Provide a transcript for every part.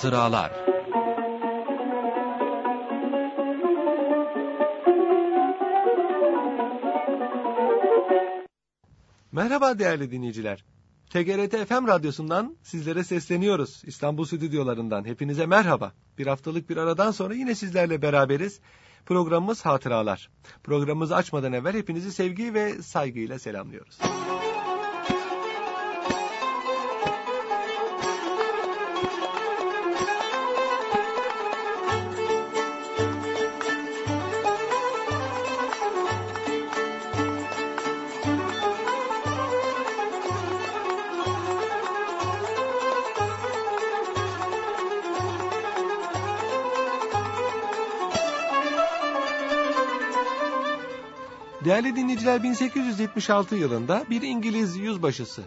Hatıralar Merhaba değerli dinleyiciler. TGRT FM radyosundan sizlere sesleniyoruz. İstanbul stüdyolarından hepinize merhaba. Bir haftalık bir aradan sonra yine sizlerle beraberiz. Programımız Hatıralar. Programımızı açmadan evvel hepinizi sevgi ve saygıyla selamlıyoruz. Değerli dinleyiciler 1876 yılında bir İngiliz yüzbaşısı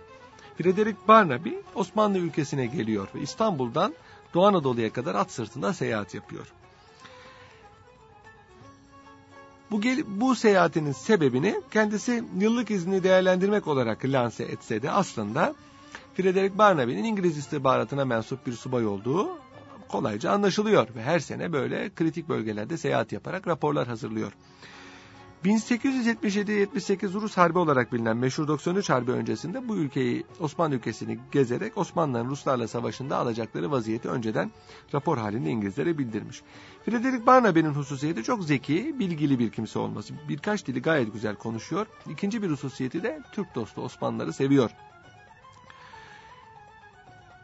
Frederick Barnaby Osmanlı ülkesine geliyor ve İstanbul'dan Doğu Anadolu'ya kadar at sırtında seyahat yapıyor. Bu, bu seyahatinin sebebini kendisi yıllık izni değerlendirmek olarak lanse etse de aslında Frederick Barnaby'nin İngiliz istihbaratına mensup bir subay olduğu kolayca anlaşılıyor ve her sene böyle kritik bölgelerde seyahat yaparak raporlar hazırlıyor. 1877-78 Rus Harbi olarak bilinen meşhur 93 Harbi öncesinde bu ülkeyi Osmanlı ülkesini gezerek Osmanlıların Ruslarla savaşında alacakları vaziyeti önceden rapor halinde İngilizlere bildirmiş. Frederick Barnaby'nin hususiyeti çok zeki, bilgili bir kimse olması. Birkaç dili gayet güzel konuşuyor. İkinci bir hususiyeti de Türk dostu Osmanlıları seviyor.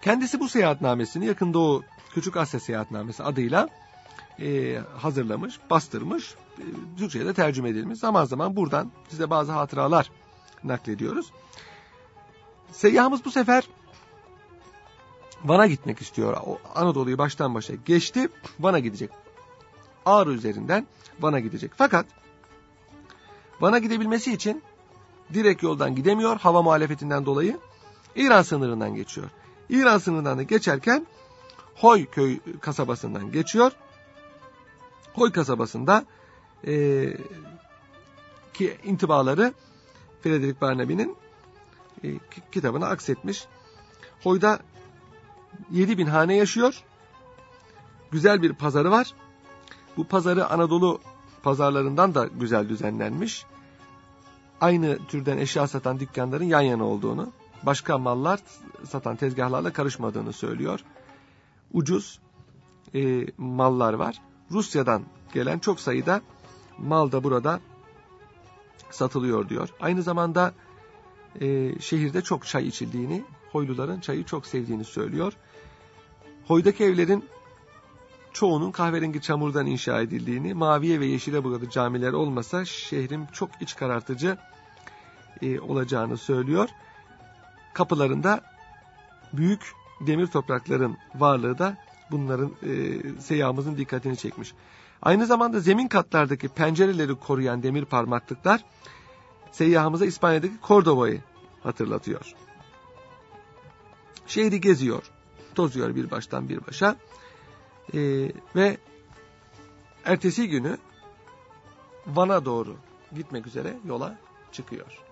Kendisi bu seyahatnamesini yakın Doğu Küçük Asya Seyahatnamesi adıyla e, hazırlamış, bastırmış, e, Türkçe'ye de tercüme edilmiş. Zaman zaman buradan size bazı hatıralar naklediyoruz. Seyyahımız bu sefer Van'a gitmek istiyor. O Anadolu'yu baştan başa geçti. Van'a gidecek. Ağrı üzerinden Van'a gidecek. Fakat Van'a gidebilmesi için direkt yoldan gidemiyor. Hava muhalefetinden dolayı İran sınırından geçiyor. İran sınırından da geçerken Hoy köy kasabasından geçiyor. Hoy kasabasında e, ki intibaları Frederick Barnaby'nin e, kitabına aksetmiş. Hoy'da 7 bin hane yaşıyor. Güzel bir pazarı var. Bu pazarı Anadolu pazarlarından da güzel düzenlenmiş. Aynı türden eşya satan dükkanların yan yana olduğunu, başka mallar satan tezgahlarla karışmadığını söylüyor. Ucuz e, mallar var. Rusya'dan gelen çok sayıda mal da burada satılıyor diyor. Aynı zamanda e, şehirde çok çay içildiğini, Hoyluların çayı çok sevdiğini söylüyor. Hoydaki evlerin çoğunun kahverengi çamurdan inşa edildiğini, maviye ve yeşile boyalı camiler olmasa şehrin çok iç karartıcı e, olacağını söylüyor. Kapılarında büyük demir toprakların varlığı da bunların e, seyyahımızın dikkatini çekmiş. Aynı zamanda zemin katlardaki pencereleri koruyan demir parmaklıklar seyyahımıza İspanya'daki Cordoba'yı hatırlatıyor. Şehri geziyor, tozuyor bir baştan bir başa ee, ve ertesi günü Van'a doğru gitmek üzere yola çıkıyor.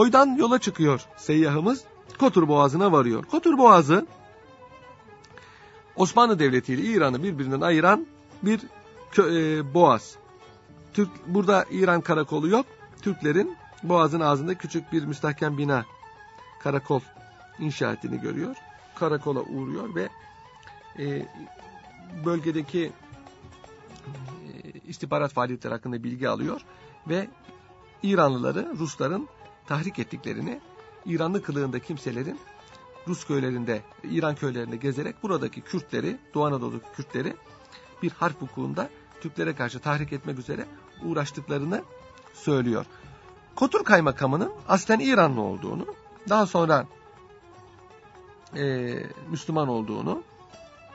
Hoy'dan yola çıkıyor seyyahımız. Kotur Boğazı'na varıyor. Kotur Boğazı Osmanlı Devleti ile İran'ı birbirinden ayıran bir e, boğaz. Türk burada İran karakolu yok. Türklerin boğazın ağzında küçük bir müstahkem bina karakol inşa ettiğini görüyor. Karakola uğruyor ve e, bölgedeki e, istihbarat faaliyetleri hakkında bilgi alıyor ve İranlıları Rusların tahrik ettiklerini İranlı kılığında kimselerin Rus köylerinde, İran köylerinde gezerek buradaki Kürtleri, Doğu Anadolu Kürtleri bir harp hukukunda Türklere karşı tahrik etmek üzere uğraştıklarını söylüyor. Kotur kaymakamının aslen İranlı olduğunu, daha sonra e, Müslüman olduğunu,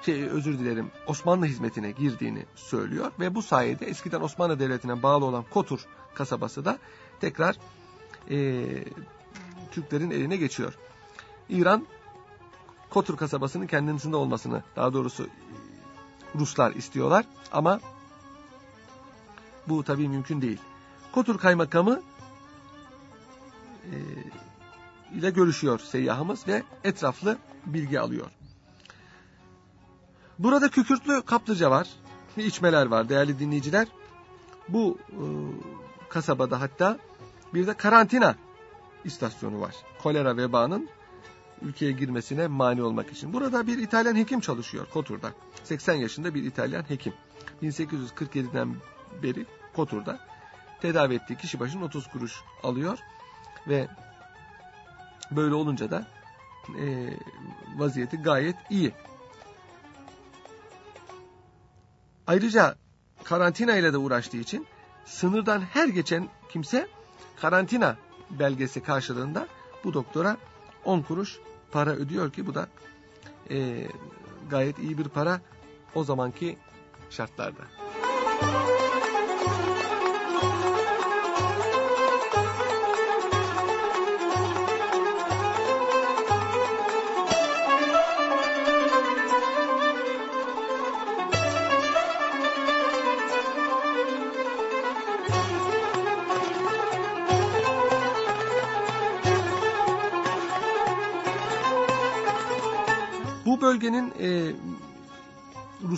şey, özür dilerim Osmanlı hizmetine girdiğini söylüyor ve bu sayede eskiden Osmanlı Devleti'ne bağlı olan Kotur kasabası da tekrar e, Türklerin eline geçiyor. İran Kotur kasabasının kendisinde olmasını daha doğrusu Ruslar istiyorlar ama bu tabii mümkün değil. Kotur kaymakamı e, ile görüşüyor seyyahımız ve etraflı bilgi alıyor. Burada kükürtlü kaplıca var, içmeler var değerli dinleyiciler. Bu e, kasabada hatta bir de karantina istasyonu var. Kolera vebanın ülkeye girmesine mani olmak için. Burada bir İtalyan hekim çalışıyor Kotur'da. 80 yaşında bir İtalyan hekim. 1847'den beri Kotur'da tedavi ettiği kişi başına 30 kuruş alıyor ve böyle olunca da e, vaziyeti gayet iyi. Ayrıca karantina ile de uğraştığı için sınırdan her geçen kimse karantina belgesi karşılığında bu doktora 10 kuruş para ödüyor ki bu da e, gayet iyi bir para o zamanki şartlarda. Bu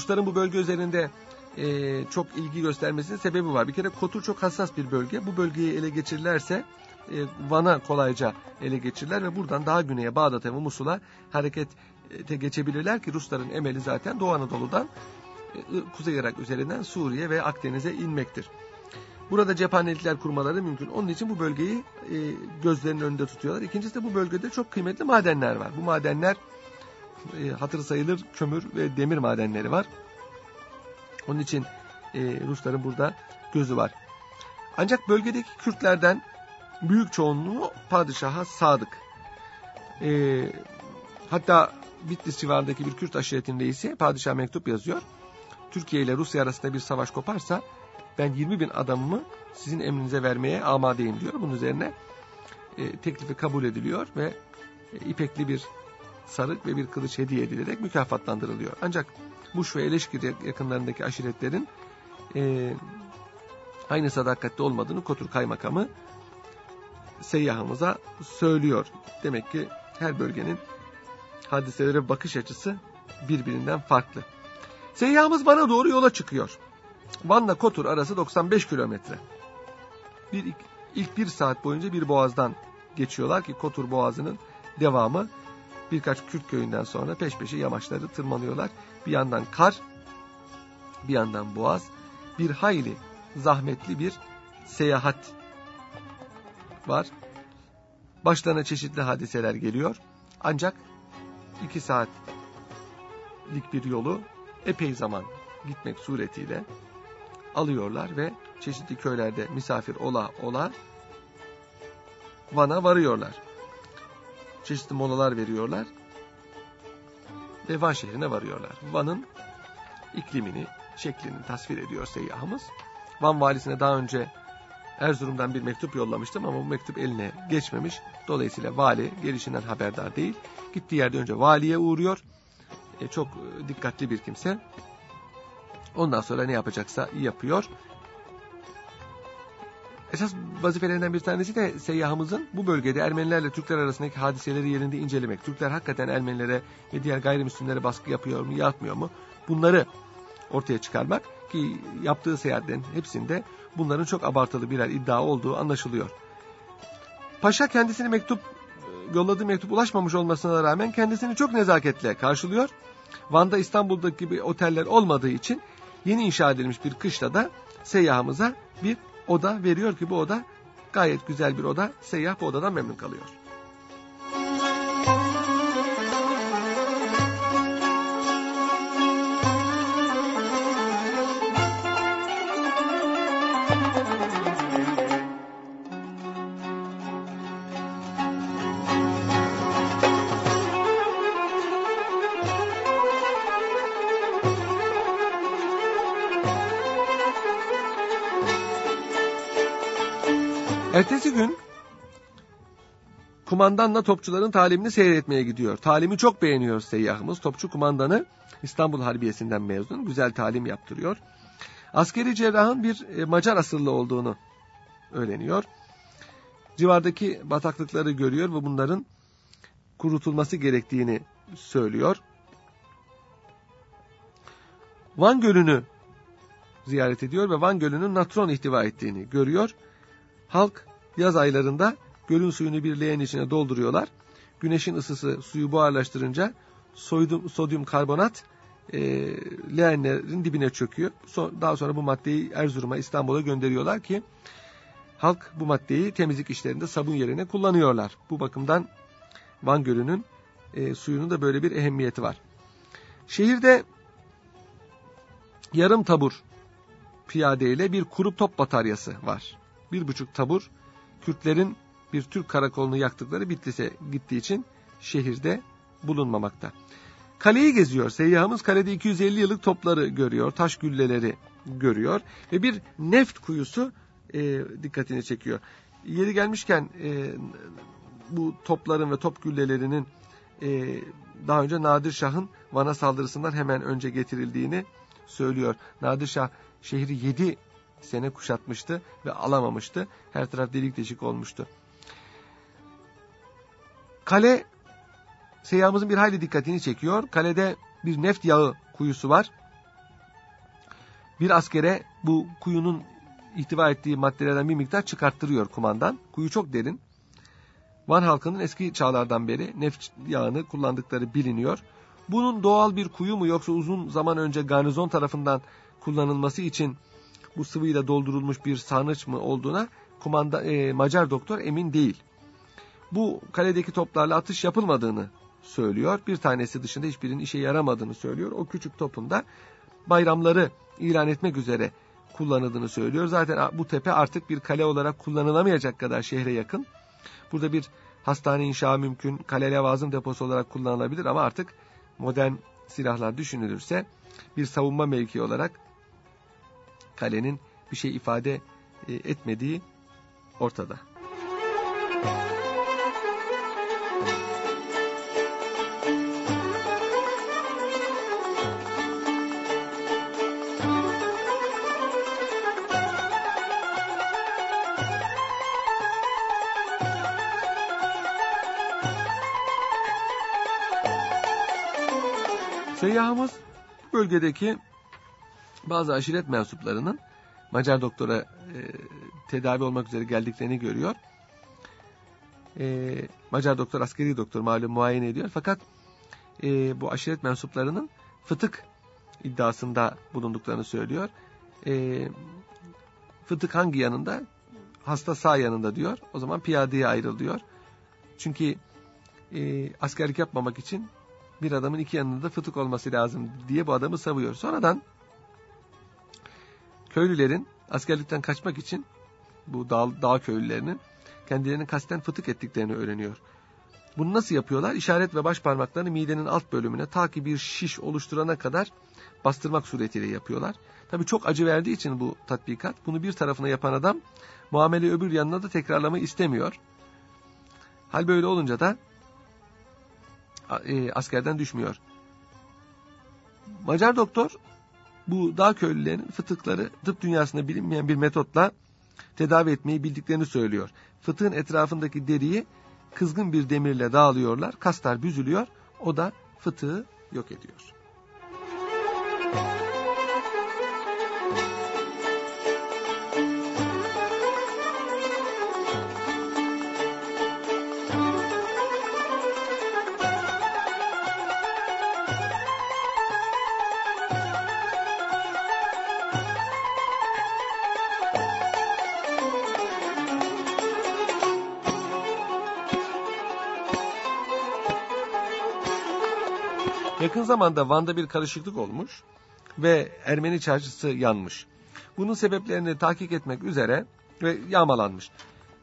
Rusların bu bölge üzerinde e, çok ilgi göstermesinin sebebi var. Bir kere Kotur çok hassas bir bölge. Bu bölgeyi ele geçirirlerse e, Van'a kolayca ele geçirirler ve buradan daha güneye Bağdat'a ve Musul'a harekete geçebilirler ki Rusların emeli zaten Doğu Anadolu'dan e, Kuzey Irak üzerinden Suriye ve Akdeniz'e inmektir. Burada cephanelikler kurmaları mümkün. Onun için bu bölgeyi e, gözlerinin önünde tutuyorlar. İkincisi de bu bölgede çok kıymetli madenler var. Bu madenler e, hatır sayılır kömür ve demir madenleri var. Onun için e, Rusların burada gözü var. Ancak bölgedeki Kürtlerden büyük çoğunluğu padişaha sadık. E, hatta Bitlis civarındaki bir Kürt aşiretinin reisi padişah mektup yazıyor. Türkiye ile Rusya arasında bir savaş koparsa ben 20 bin adamımı sizin emrinize vermeye amadeyim diyor. Bunun üzerine e, teklifi kabul ediliyor ve e, ipekli bir sarık ve bir kılıç hediye edilerek mükafatlandırılıyor. Ancak Muş ve Eleşkir yakınlarındaki aşiretlerin e, aynı sadakatte olmadığını Kotur Kaymakamı seyyahımıza söylüyor. Demek ki her bölgenin hadiselere bakış açısı birbirinden farklı. Seyyahımız Van'a doğru yola çıkıyor. Van'la Kotur arası 95 kilometre. Bir, ilk bir saat boyunca bir boğazdan geçiyorlar ki Kotur Boğazı'nın devamı birkaç Kürt köyünden sonra peş peşe yamaçları tırmanıyorlar. Bir yandan kar, bir yandan boğaz, bir hayli zahmetli bir seyahat var. Başlarına çeşitli hadiseler geliyor. Ancak iki saatlik bir yolu epey zaman gitmek suretiyle alıyorlar ve çeşitli köylerde misafir ola ola Van'a varıyorlar çeşitli molalar veriyorlar ve Van şehrine varıyorlar. Van'ın iklimini, şeklini tasvir ediyor seyyahımız. Van valisine daha önce Erzurum'dan bir mektup yollamıştım ama bu mektup eline geçmemiş. Dolayısıyla vali gelişinden haberdar değil. Gittiği yerde önce valiye uğruyor. E, çok dikkatli bir kimse. Ondan sonra ne yapacaksa yapıyor. Esas vazifelerinden bir tanesi de seyyahımızın bu bölgede Ermenilerle Türkler arasındaki hadiseleri yerinde incelemek. Türkler hakikaten Ermenilere ve diğer gayrimüslimlere baskı yapıyor mu, yapmıyor mu? Bunları ortaya çıkarmak ki yaptığı seyahatlerin hepsinde bunların çok abartılı birer iddia olduğu anlaşılıyor. Paşa kendisini mektup yolladığı mektup ulaşmamış olmasına rağmen kendisini çok nezaketle karşılıyor. Van'da İstanbul'daki gibi oteller olmadığı için yeni inşa edilmiş bir kışla da seyyahımıza bir oda veriyor ki bu oda gayet güzel bir oda. Seyyah bu odadan memnun kalıyor. Kumandanla topçuların talimini seyretmeye gidiyor. Talimi çok beğeniyor seyyahımız. Topçu kumandanı İstanbul Harbiyesi'nden mezun. Güzel talim yaptırıyor. Askeri cerrahın bir e, Macar asıllı olduğunu öğreniyor. Civardaki bataklıkları görüyor ve bunların kurutulması gerektiğini söylüyor. Van Gölü'nü ziyaret ediyor ve Van Gölü'nün natron ihtiva ettiğini görüyor. Halk yaz aylarında gölün suyunu bir leğen içine dolduruyorlar. Güneşin ısısı suyu buharlaştırınca sodyum, sodyum karbonat e, leğenlerin dibine çöküyor. So, daha sonra bu maddeyi Erzurum'a, İstanbul'a gönderiyorlar ki halk bu maddeyi temizlik işlerinde sabun yerine kullanıyorlar. Bu bakımdan Van Gölü'nün e, suyunun da böyle bir ehemmiyeti var. Şehirde yarım tabur piyadeyle bir kuru top bataryası var. Bir buçuk tabur Kürtlerin bir Türk karakolunu yaktıkları Bitlis'e gittiği için şehirde bulunmamakta. Kaleyi geziyor. Seyyahımız kalede 250 yıllık topları görüyor. Taş gülleleri görüyor. Ve bir neft kuyusu e, dikkatini çekiyor. Yeri gelmişken e, bu topların ve top güllelerinin e, daha önce Nadir Şah'ın Van'a saldırısından hemen önce getirildiğini söylüyor. Nadir Şah şehri 7 sene kuşatmıştı ve alamamıştı. Her taraf delik deşik olmuştu. Kale seyyahımızın bir hayli dikkatini çekiyor. Kalede bir neft yağı kuyusu var. Bir askere bu kuyunun ihtiva ettiği maddelerden bir miktar çıkarttırıyor kumandan. Kuyu çok derin. Van halkının eski çağlardan beri neft yağını kullandıkları biliniyor. Bunun doğal bir kuyu mu yoksa uzun zaman önce garnizon tarafından kullanılması için bu sıvıyla doldurulmuş bir sarnıç mı olduğuna kumanda, e, Macar doktor emin değil. Bu kaledeki toplarla atış yapılmadığını söylüyor. Bir tanesi dışında hiçbirinin işe yaramadığını söylüyor. O küçük topun da bayramları ilan etmek üzere kullanıldığını söylüyor. Zaten bu tepe artık bir kale olarak kullanılamayacak kadar şehre yakın. Burada bir hastane inşa mümkün, kale levazım deposu olarak kullanılabilir ama artık modern silahlar düşünülürse bir savunma mevki olarak kalenin bir şey ifade e, etmediği ortada. Seyyahımız bölgedeki bazı aşiret mensuplarının Macar doktora e, tedavi olmak üzere geldiklerini görüyor. E, Macar doktor askeri doktor malum muayene ediyor. Fakat e, bu aşiret mensuplarının fıtık iddiasında bulunduklarını söylüyor. E, fıtık hangi yanında? Hasta sağ yanında diyor. O zaman piyadeye ayrıl diyor. Çünkü e, askerlik yapmamak için bir adamın iki yanında fıtık olması lazım diye bu adamı savuyor. Sonradan köylülerin askerlikten kaçmak için bu dağ, dağ köylülerinin kendilerini kasten fıtık ettiklerini öğreniyor. Bunu nasıl yapıyorlar? İşaret ve baş parmaklarını midenin alt bölümüne ta ki bir şiş oluşturana kadar bastırmak suretiyle yapıyorlar. Tabi çok acı verdiği için bu tatbikat bunu bir tarafına yapan adam muamele öbür yanına da tekrarlamayı istemiyor. Hal böyle olunca da e, askerden düşmüyor. Macar doktor bu dağ köylülerinin fıtıkları tıp dünyasında bilinmeyen bir metotla tedavi etmeyi bildiklerini söylüyor. Fıtığın etrafındaki deriyi kızgın bir demirle dağılıyorlar. Kaslar büzülüyor. O da fıtığı yok ediyor. Yakın zamanda Van'da bir karışıklık olmuş ve Ermeni çarşısı yanmış. Bunun sebeplerini tahkik etmek üzere ve yağmalanmış.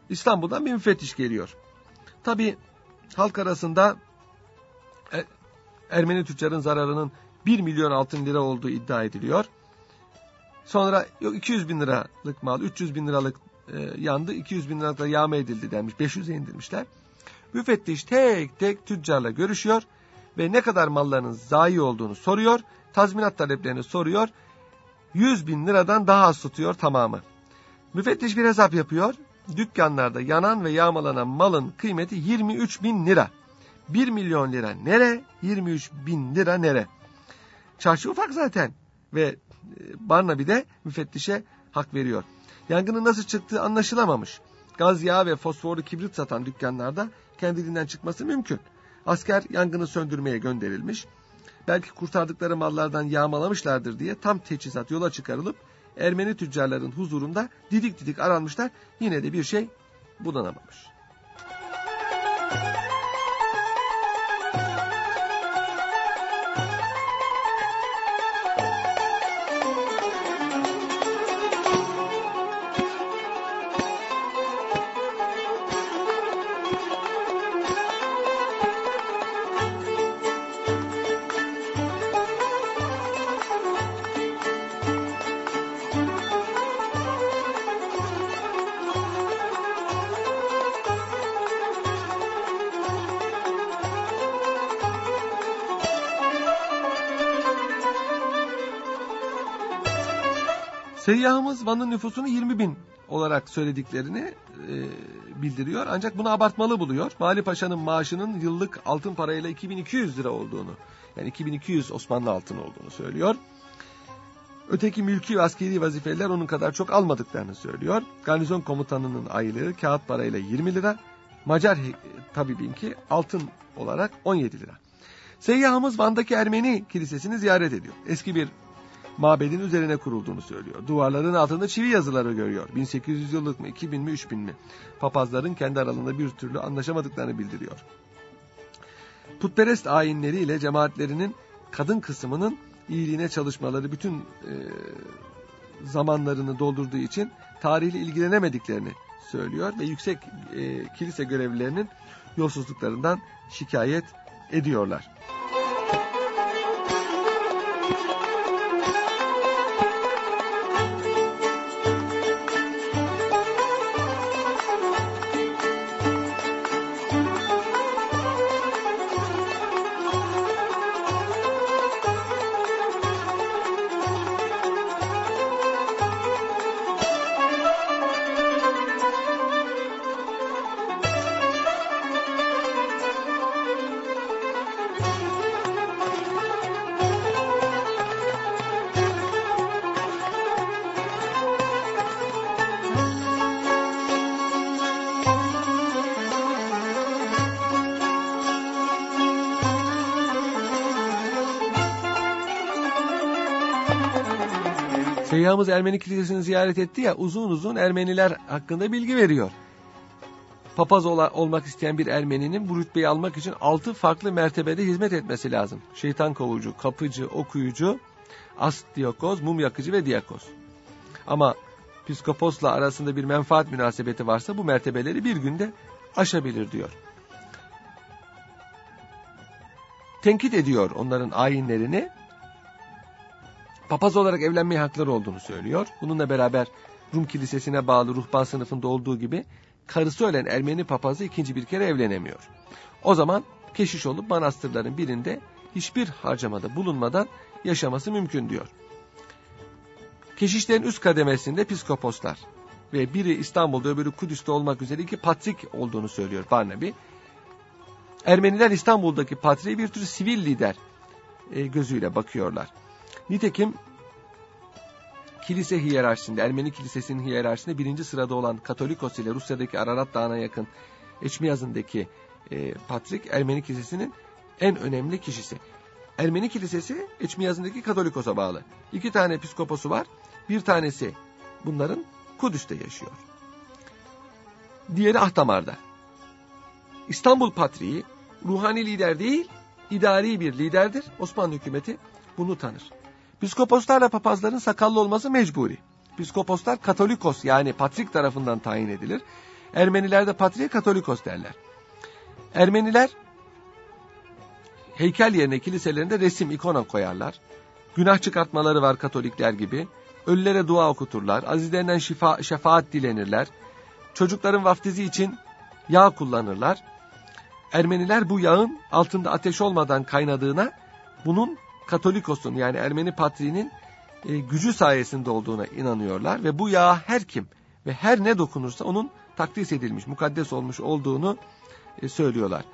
İstanbul'dan bir müfettiş geliyor. Tabi halk arasında e, Ermeni tüccarın zararının 1 milyon altın lira olduğu iddia ediliyor. Sonra yok 200 bin liralık mal, 300 bin liralık e, yandı. 200 bin liralık da yağma edildi denmiş. 500'e indirmişler. Müfettiş tek tek tüccarla görüşüyor ve ne kadar mallarının zayi olduğunu soruyor. Tazminat taleplerini soruyor. 100 bin liradan daha az tutuyor tamamı. Müfettiş bir hesap yapıyor. Dükkanlarda yanan ve yağmalanan malın kıymeti 23 bin lira. 1 milyon lira nere? 23 bin lira nere? Çarşı ufak zaten. Ve e, Barnaby de müfettişe hak veriyor. Yangının nasıl çıktığı anlaşılamamış. Gaz yağı ve fosforlu kibrit satan dükkanlarda kendiliğinden çıkması mümkün. Asker yangını söndürmeye gönderilmiş. Belki kurtardıkları mallardan yağmalamışlardır diye tam teçhizat yola çıkarılıp Ermeni tüccarların huzurunda didik didik aranmışlar. Yine de bir şey bulunamamış. Seyyahımız Van'ın nüfusunu 20 bin olarak söylediklerini e, bildiriyor. Ancak bunu abartmalı buluyor. Vali Paşa'nın maaşının yıllık altın parayla 2200 lira olduğunu, yani 2200 Osmanlı altın olduğunu söylüyor. Öteki mülki ve askeri vazifeler onun kadar çok almadıklarını söylüyor. Garnizon komutanının aylığı kağıt parayla 20 lira, Macar tabibinki altın olarak 17 lira. Seyyahımız Van'daki Ermeni kilisesini ziyaret ediyor. Eski bir mabedin üzerine kurulduğunu söylüyor. Duvarların altında çivi yazıları görüyor. 1800 yıllık mı, 2000 mi, 3000 mi? Papazların kendi aralarında bir türlü anlaşamadıklarını bildiriyor. Putperest ayinleriyle cemaatlerinin kadın kısmının iyiliğine çalışmaları bütün e, zamanlarını doldurduğu için tarihle ilgilenemediklerini söylüyor ve yüksek e, kilise görevlilerinin yolsuzluklarından şikayet ediyorlar. Seyyahımız Ermeni kilisesini ziyaret etti ya uzun uzun Ermeniler hakkında bilgi veriyor. Papaz ol olmak isteyen bir Ermeninin bu rütbeyi almak için altı farklı mertebede hizmet etmesi lazım. Şeytan kovucu, kapıcı, okuyucu, astiokoz, mum yakıcı ve diakoz. Ama psikoposla arasında bir menfaat münasebeti varsa bu mertebeleri bir günde aşabilir diyor. Tenkit ediyor onların ayinlerini papaz olarak evlenmeye hakları olduğunu söylüyor. Bununla beraber Rum kilisesine bağlı ruhban sınıfında olduğu gibi karısı ölen Ermeni papazı ikinci bir kere evlenemiyor. O zaman keşiş olup manastırların birinde hiçbir harcamada bulunmadan yaşaması mümkün diyor. Keşişlerin üst kademesinde piskoposlar ve biri İstanbul'da öbürü Kudüs'te olmak üzere iki patrik olduğunu söylüyor Barnaby. Ermeniler İstanbul'daki patriğe bir tür sivil lider e, gözüyle bakıyorlar. Nitekim kilise hiyerarşisinde, Ermeni kilisesinin hiyerarşisinde birinci sırada olan Katolikos ile Rusya'daki Ararat Dağı'na yakın Eçmiyaz'ındaki e, Patrik Ermeni kilisesinin en önemli kişisi. Ermeni kilisesi Eçmiyaz'ındaki Katolikos'a bağlı. İki tane piskoposu var. Bir tanesi bunların Kudüs'te yaşıyor. Diğeri Ahtamar'da. İstanbul Patriği ruhani lider değil, idari bir liderdir. Osmanlı hükümeti bunu tanır. Piskoposlarla papazların sakallı olması mecburi. Piskoposlar katolikos yani patrik tarafından tayin edilir. Ermenilerde patriğe katolikos derler. Ermeniler heykel yerine kiliselerinde resim, ikona koyarlar. Günah çıkartmaları var katolikler gibi. Ölülere dua okuturlar. Azizlerinden şifa, şefaat dilenirler. Çocukların vaftizi için yağ kullanırlar. Ermeniler bu yağın altında ateş olmadan kaynadığına bunun Katolikos'un yani Ermeni patriğinin e, gücü sayesinde olduğuna inanıyorlar ve bu yağa her kim ve her ne dokunursa onun takdis edilmiş, mukaddes olmuş olduğunu e, söylüyorlar.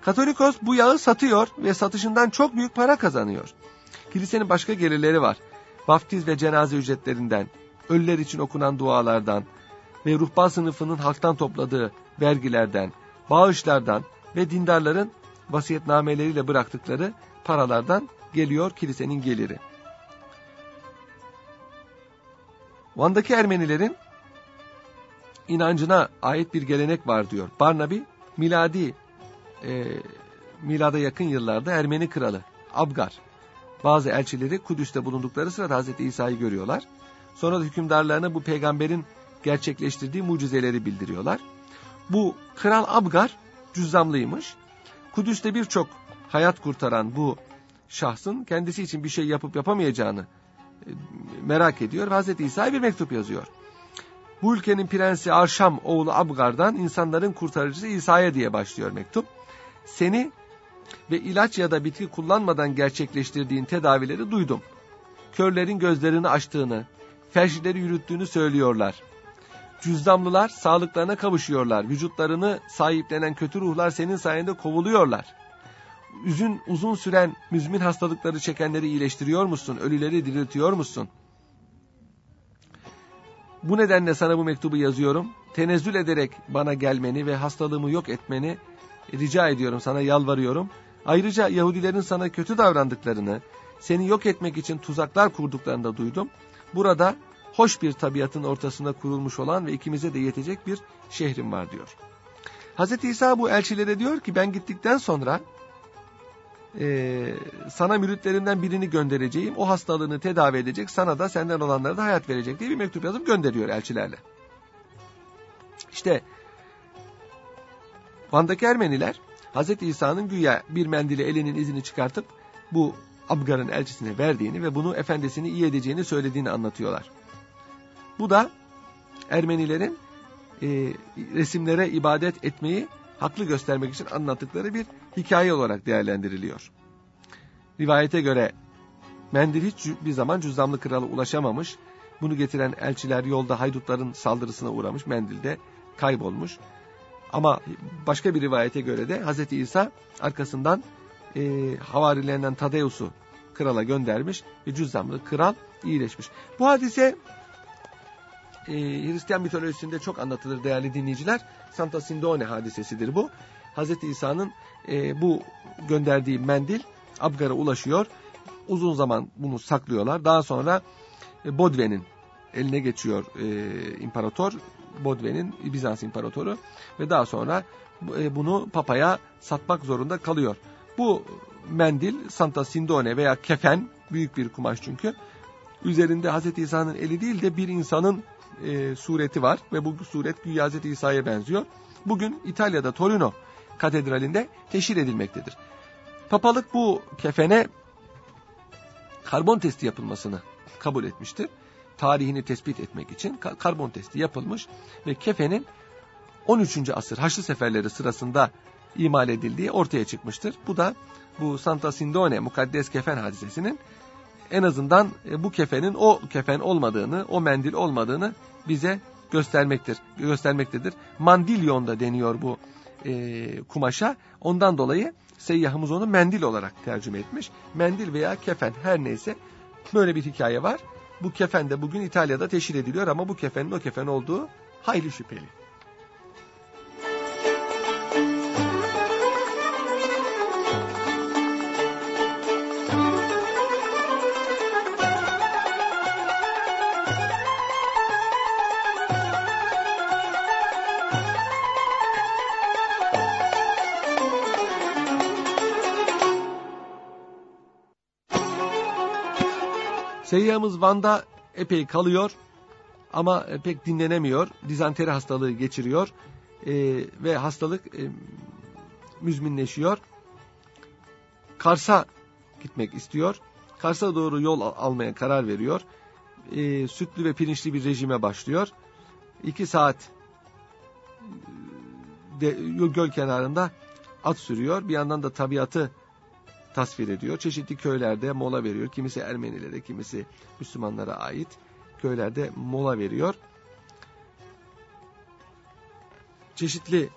Katolikos bu yağı satıyor ve satışından çok büyük para kazanıyor. Kilisenin başka gelirleri var. Vaftiz ve cenaze ücretlerinden, ölüler için okunan dualardan ve ruhban sınıfının halktan topladığı vergilerden, bağışlardan ve dindarların vasiyetnameleriyle bıraktıkları paralardan geliyor kilisenin geliri. Van'daki Ermenilerin inancına ait bir gelenek var diyor. Barnabi miladi e, milada yakın yıllarda Ermeni kralı Abgar bazı elçileri Kudüs'te bulundukları sırada Hz. İsa'yı görüyorlar. Sonra da hükümdarlarına bu peygamberin gerçekleştirdiği mucizeleri bildiriyorlar. Bu kral Abgar cüzzamlıymış. Kudüs'te birçok hayat kurtaran bu şahsın kendisi için bir şey yapıp yapamayacağını e, merak ediyor Hz. İsa'ya bir mektup yazıyor. Bu ülkenin prensi Arşam oğlu Abgar'dan insanların kurtarıcısı İsa'ya diye başlıyor mektup. Seni ve ilaç ya da bitki kullanmadan gerçekleştirdiğin tedavileri duydum. Körlerin gözlerini açtığını, felçlileri yürüttüğünü söylüyorlar. Cüzdamlılar sağlıklarına kavuşuyorlar. Vücutlarını sahiplenen kötü ruhlar senin sayende kovuluyorlar. Üzün uzun süren müzmin hastalıkları çekenleri iyileştiriyor musun? Ölüleri diriltiyor musun? Bu nedenle sana bu mektubu yazıyorum. Tenezzül ederek bana gelmeni ve hastalığımı yok etmeni rica ediyorum, sana yalvarıyorum. Ayrıca Yahudilerin sana kötü davrandıklarını, seni yok etmek için tuzaklar kurduklarını da duydum. Burada hoş bir tabiatın ortasında kurulmuş olan ve ikimize de yetecek bir şehrim var diyor. Hz. İsa bu elçilere diyor ki ben gittikten sonra e, sana müritlerinden birini göndereceğim. O hastalığını tedavi edecek. Sana da senden olanlara da hayat verecek diye bir mektup yazıp gönderiyor elçilerle. İşte Van'daki Ermeniler Hz. İsa'nın güya bir mendili elinin izini çıkartıp bu Abgar'ın elçisine verdiğini ve bunu efendisini iyi edeceğini söylediğini anlatıyorlar. Bu da Ermenilerin e, resimlere ibadet etmeyi haklı göstermek için anlattıkları bir hikaye olarak değerlendiriliyor. Rivayete göre mendil hiç bir zaman cüzdanlı krala ulaşamamış. Bunu getiren elçiler yolda haydutların saldırısına uğramış. Mendil de kaybolmuş. Ama başka bir rivayete göre de Hz. İsa arkasından e, havarilerinden Tadeus'u krala göndermiş ve cüzdanlı kral iyileşmiş. Bu hadise e, Hristiyan mitolojisinde çok anlatılır değerli dinleyiciler. Santa Sindone hadisesidir bu. Hz. İsa'nın e, bu gönderdiği mendil Abgar'a ulaşıyor. Uzun zaman bunu saklıyorlar. Daha sonra e, Bodve'nin eline geçiyor e, imparator. Bodve'nin Bizans imparatoru ve daha sonra e, bunu papaya satmak zorunda kalıyor. Bu mendil Santa Sindone veya kefen büyük bir kumaş çünkü. Üzerinde Hz. İsa'nın eli değil de bir insanın e, sureti var ve bu suret güya Hz. İsa'ya benziyor. Bugün İtalya'da Torino katedralinde teşhir edilmektedir. Papalık bu kefene karbon testi yapılmasını kabul etmiştir. Tarihini tespit etmek için karbon testi yapılmış ve kefenin 13. asır Haçlı seferleri sırasında imal edildiği ortaya çıkmıştır. Bu da bu Santa Sindone mukaddes kefen hadisesinin en azından e, bu kefenin o kefen olmadığını, o mendil olmadığını bize göstermektir, göstermektedir. Mandilyon da deniyor bu e, kumaşa. Ondan dolayı seyyahımız onu mendil olarak tercüme etmiş. Mendil veya kefen her neyse böyle bir hikaye var. Bu kefen de bugün İtalya'da teşhir ediliyor ama bu kefenin o kefen olduğu hayli şüpheli. Seyyahımız Van'da epey kalıyor ama e, pek dinlenemiyor. Dizanteri hastalığı geçiriyor e, ve hastalık e, müzminleşiyor. Kars'a gitmek istiyor. Kars'a doğru yol almaya karar veriyor. E, sütlü ve pirinçli bir rejime başlıyor. İki saat de, göl kenarında at sürüyor. Bir yandan da tabiatı tasvir ediyor. Çeşitli köylerde mola veriyor. Kimisi Ermenilere, kimisi Müslümanlara ait köylerde mola veriyor. Çeşitli e,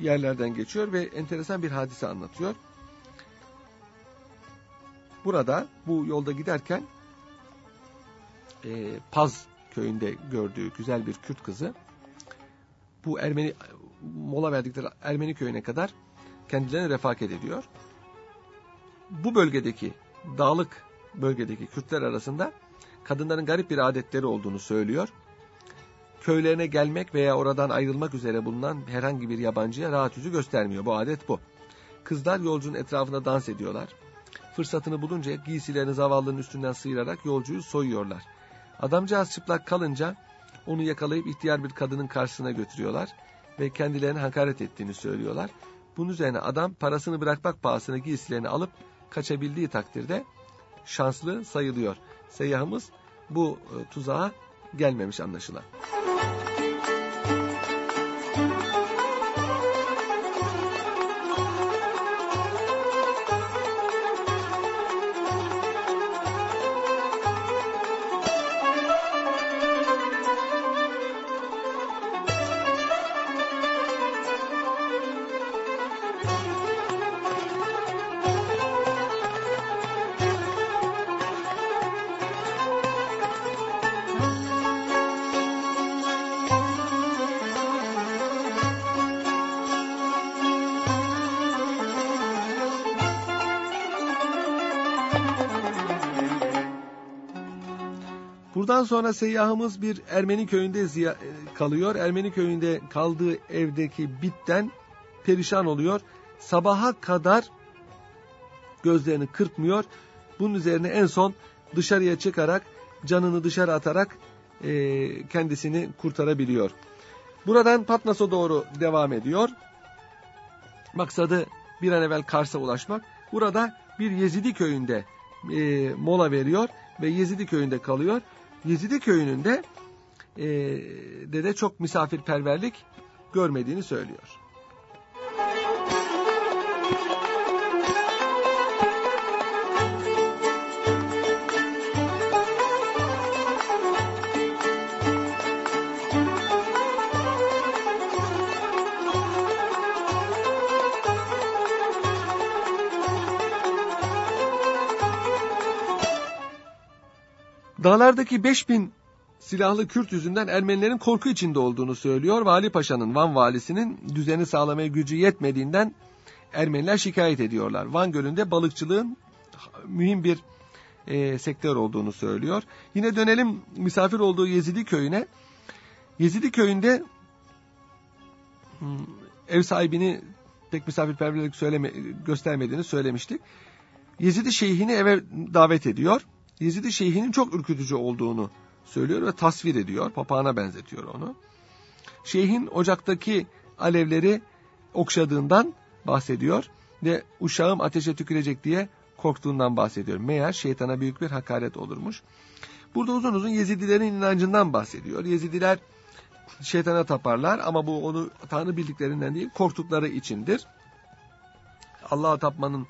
yerlerden geçiyor ve enteresan bir hadise anlatıyor. Burada bu yolda giderken e, Paz köyünde gördüğü güzel bir Kürt kızı bu Ermeni mola verdikleri Ermeni köyüne kadar kendilerine refakat ediyor. Bu bölgedeki dağlık bölgedeki Kürtler arasında kadınların garip bir adetleri olduğunu söylüyor. Köylerine gelmek veya oradan ayrılmak üzere bulunan herhangi bir yabancıya rahat yüzü göstermiyor. Bu adet bu. Kızlar yolcunun etrafında dans ediyorlar. Fırsatını bulunca giysilerini zavallının üstünden sıyırarak yolcuyu soyuyorlar. Adamcağız çıplak kalınca onu yakalayıp ihtiyar bir kadının karşısına götürüyorlar ve kendilerine hakaret ettiğini söylüyorlar. Bunun üzerine adam parasını bırakmak pahasına giysilerini alıp kaçabildiği takdirde şanslı sayılıyor. Seyyahımız bu e, tuzağa gelmemiş anlaşılan. Buradan sonra seyyahımız bir Ermeni köyünde e, kalıyor. Ermeni köyünde kaldığı evdeki bitten perişan oluyor. Sabaha kadar gözlerini kırpmıyor. Bunun üzerine en son dışarıya çıkarak canını dışarı atarak e, kendisini kurtarabiliyor. Buradan Patnas'a doğru devam ediyor. Maksadı bir an evvel Kars'a ulaşmak. Burada bir Yezidi köyünde e, mola veriyor ve Yezidi köyünde kalıyor. Yezide köyünün de e, dede çok misafirperverlik görmediğini söylüyor. Dağlardaki 5000 silahlı Kürt yüzünden Ermenilerin korku içinde olduğunu söylüyor. Vali Paşa'nın, Van valisinin düzeni sağlamaya gücü yetmediğinden Ermeniler şikayet ediyorlar. Van Gölü'nde balıkçılığın mühim bir e, sektör olduğunu söylüyor. Yine dönelim misafir olduğu Yezidi köyüne. Yezidi köyünde hmm, ev sahibini pek misafirperverlik söyleme, göstermediğini söylemiştik. Yezidi şeyhini eve davet ediyor. Yezidi Şeyh'inin çok ürkütücü olduğunu söylüyor ve tasvir ediyor. Papağana benzetiyor onu. Şeyh'in ocaktaki alevleri okşadığından bahsediyor ve uşağım ateşe tükürecek diye korktuğundan bahsediyor. Meğer şeytana büyük bir hakaret olurmuş. Burada uzun uzun Yezidilerin inancından bahsediyor. Yezidiler şeytana taparlar ama bu onu Tanrı bildiklerinden değil korktukları içindir. Allah'a tapmanın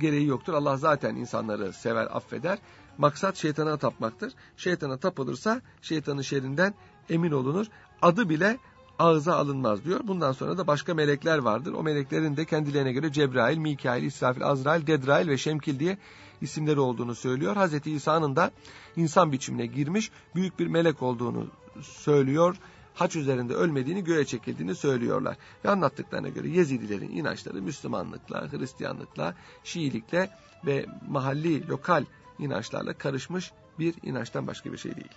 gereği yoktur. Allah zaten insanları sever, affeder. Maksat şeytana tapmaktır. Şeytana tapılırsa şeytanın şerrinden emin olunur. Adı bile ağza alınmaz diyor. Bundan sonra da başka melekler vardır. O meleklerin de kendilerine göre Cebrail, Mikail, İsrafil, Azrail, Dedrail ve Şemkil diye isimleri olduğunu söylüyor. Hz. İsa'nın da insan biçimine girmiş büyük bir melek olduğunu söylüyor. Haç üzerinde ölmediğini göğe çekildiğini söylüyorlar. Ve anlattıklarına göre Yezidilerin inançları Müslümanlıkla, Hristiyanlıkla, Şiilikle ve mahalli, lokal inançlarla karışmış bir inançtan başka bir şey değil.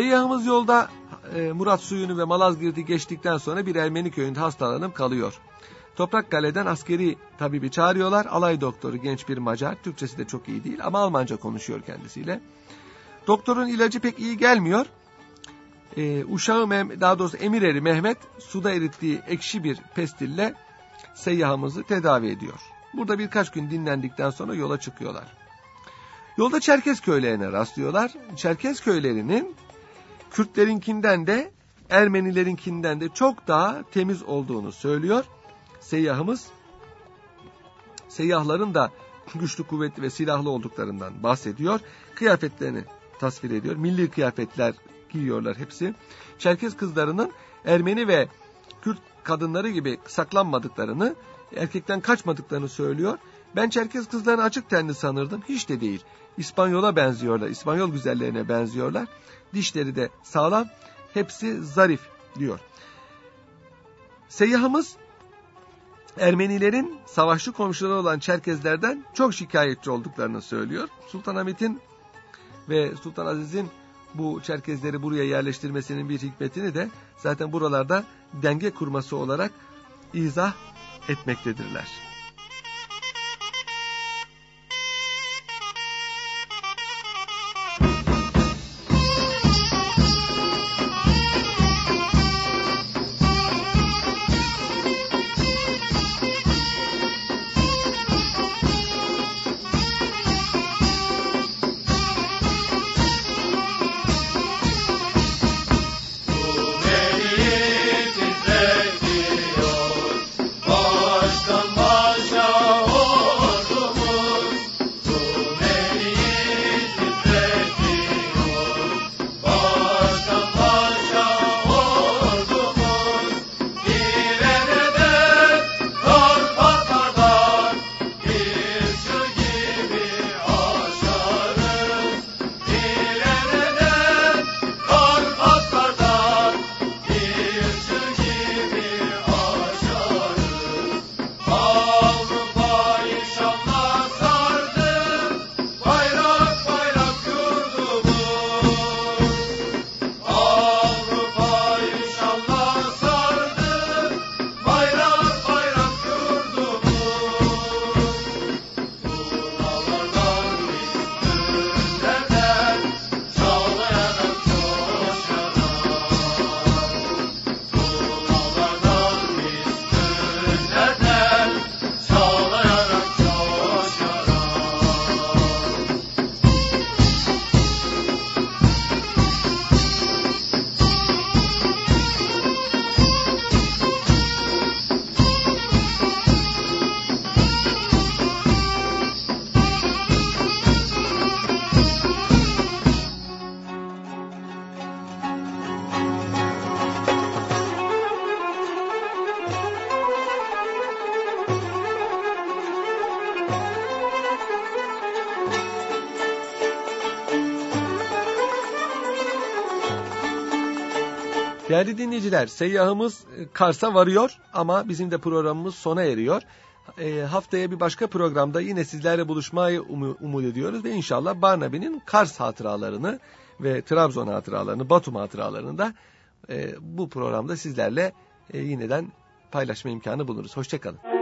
Seyyahımız yolda e, Murat suyunu ve Malazgirt'i geçtikten sonra bir Ermeni köyünde hastalanıp kalıyor. Toprak Kale'den askeri tabibi çağırıyorlar. Alay doktoru genç bir Macar. Türkçesi de çok iyi değil ama Almanca konuşuyor kendisiyle. Doktorun ilacı pek iyi gelmiyor. Ee, uşağı daha doğrusu emir eri Mehmet suda erittiği ekşi bir pestille seyyahımızı tedavi ediyor. Burada birkaç gün dinlendikten sonra yola çıkıyorlar. Yolda Çerkez köylerine rastlıyorlar. Çerkez köylerinin Kürtlerinkinden de Ermenilerinkinden de çok daha temiz olduğunu söylüyor. Seyyahımız seyyahların da güçlü kuvvetli ve silahlı olduklarından bahsediyor. Kıyafetlerini tasvir ediyor. Milli kıyafetler giyiyorlar hepsi. Çerkez kızlarının Ermeni ve Kürt kadınları gibi saklanmadıklarını, erkekten kaçmadıklarını söylüyor. Ben Çerkez kızlarını açık tenli sanırdım. Hiç de değil. İspanyola benziyorlar. İspanyol güzellerine benziyorlar. Dişleri de sağlam. Hepsi zarif diyor. Seyyahımız Ermenilerin savaşçı komşuları olan Çerkezlerden çok şikayetçi olduklarını söylüyor. Sultanahmet'in ve Sultan Aziz'in bu Çerkezleri buraya yerleştirmesinin bir hikmetini de zaten buralarda denge kurması olarak izah etmektedirler. Değerli dinleyiciler, seyyahımız e, Kars'a varıyor ama bizim de programımız sona eriyor. E, haftaya bir başka programda yine sizlerle buluşmayı um umut ediyoruz ve inşallah Barnaby'nin Kars hatıralarını ve Trabzon hatıralarını, Batum hatıralarını da e, bu programda sizlerle e, yineden paylaşma imkanı buluruz. Hoşçakalın.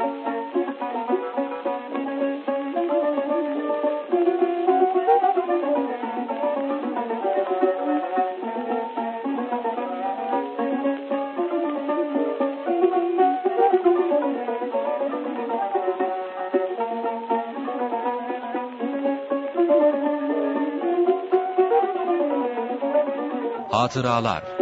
Hatıralar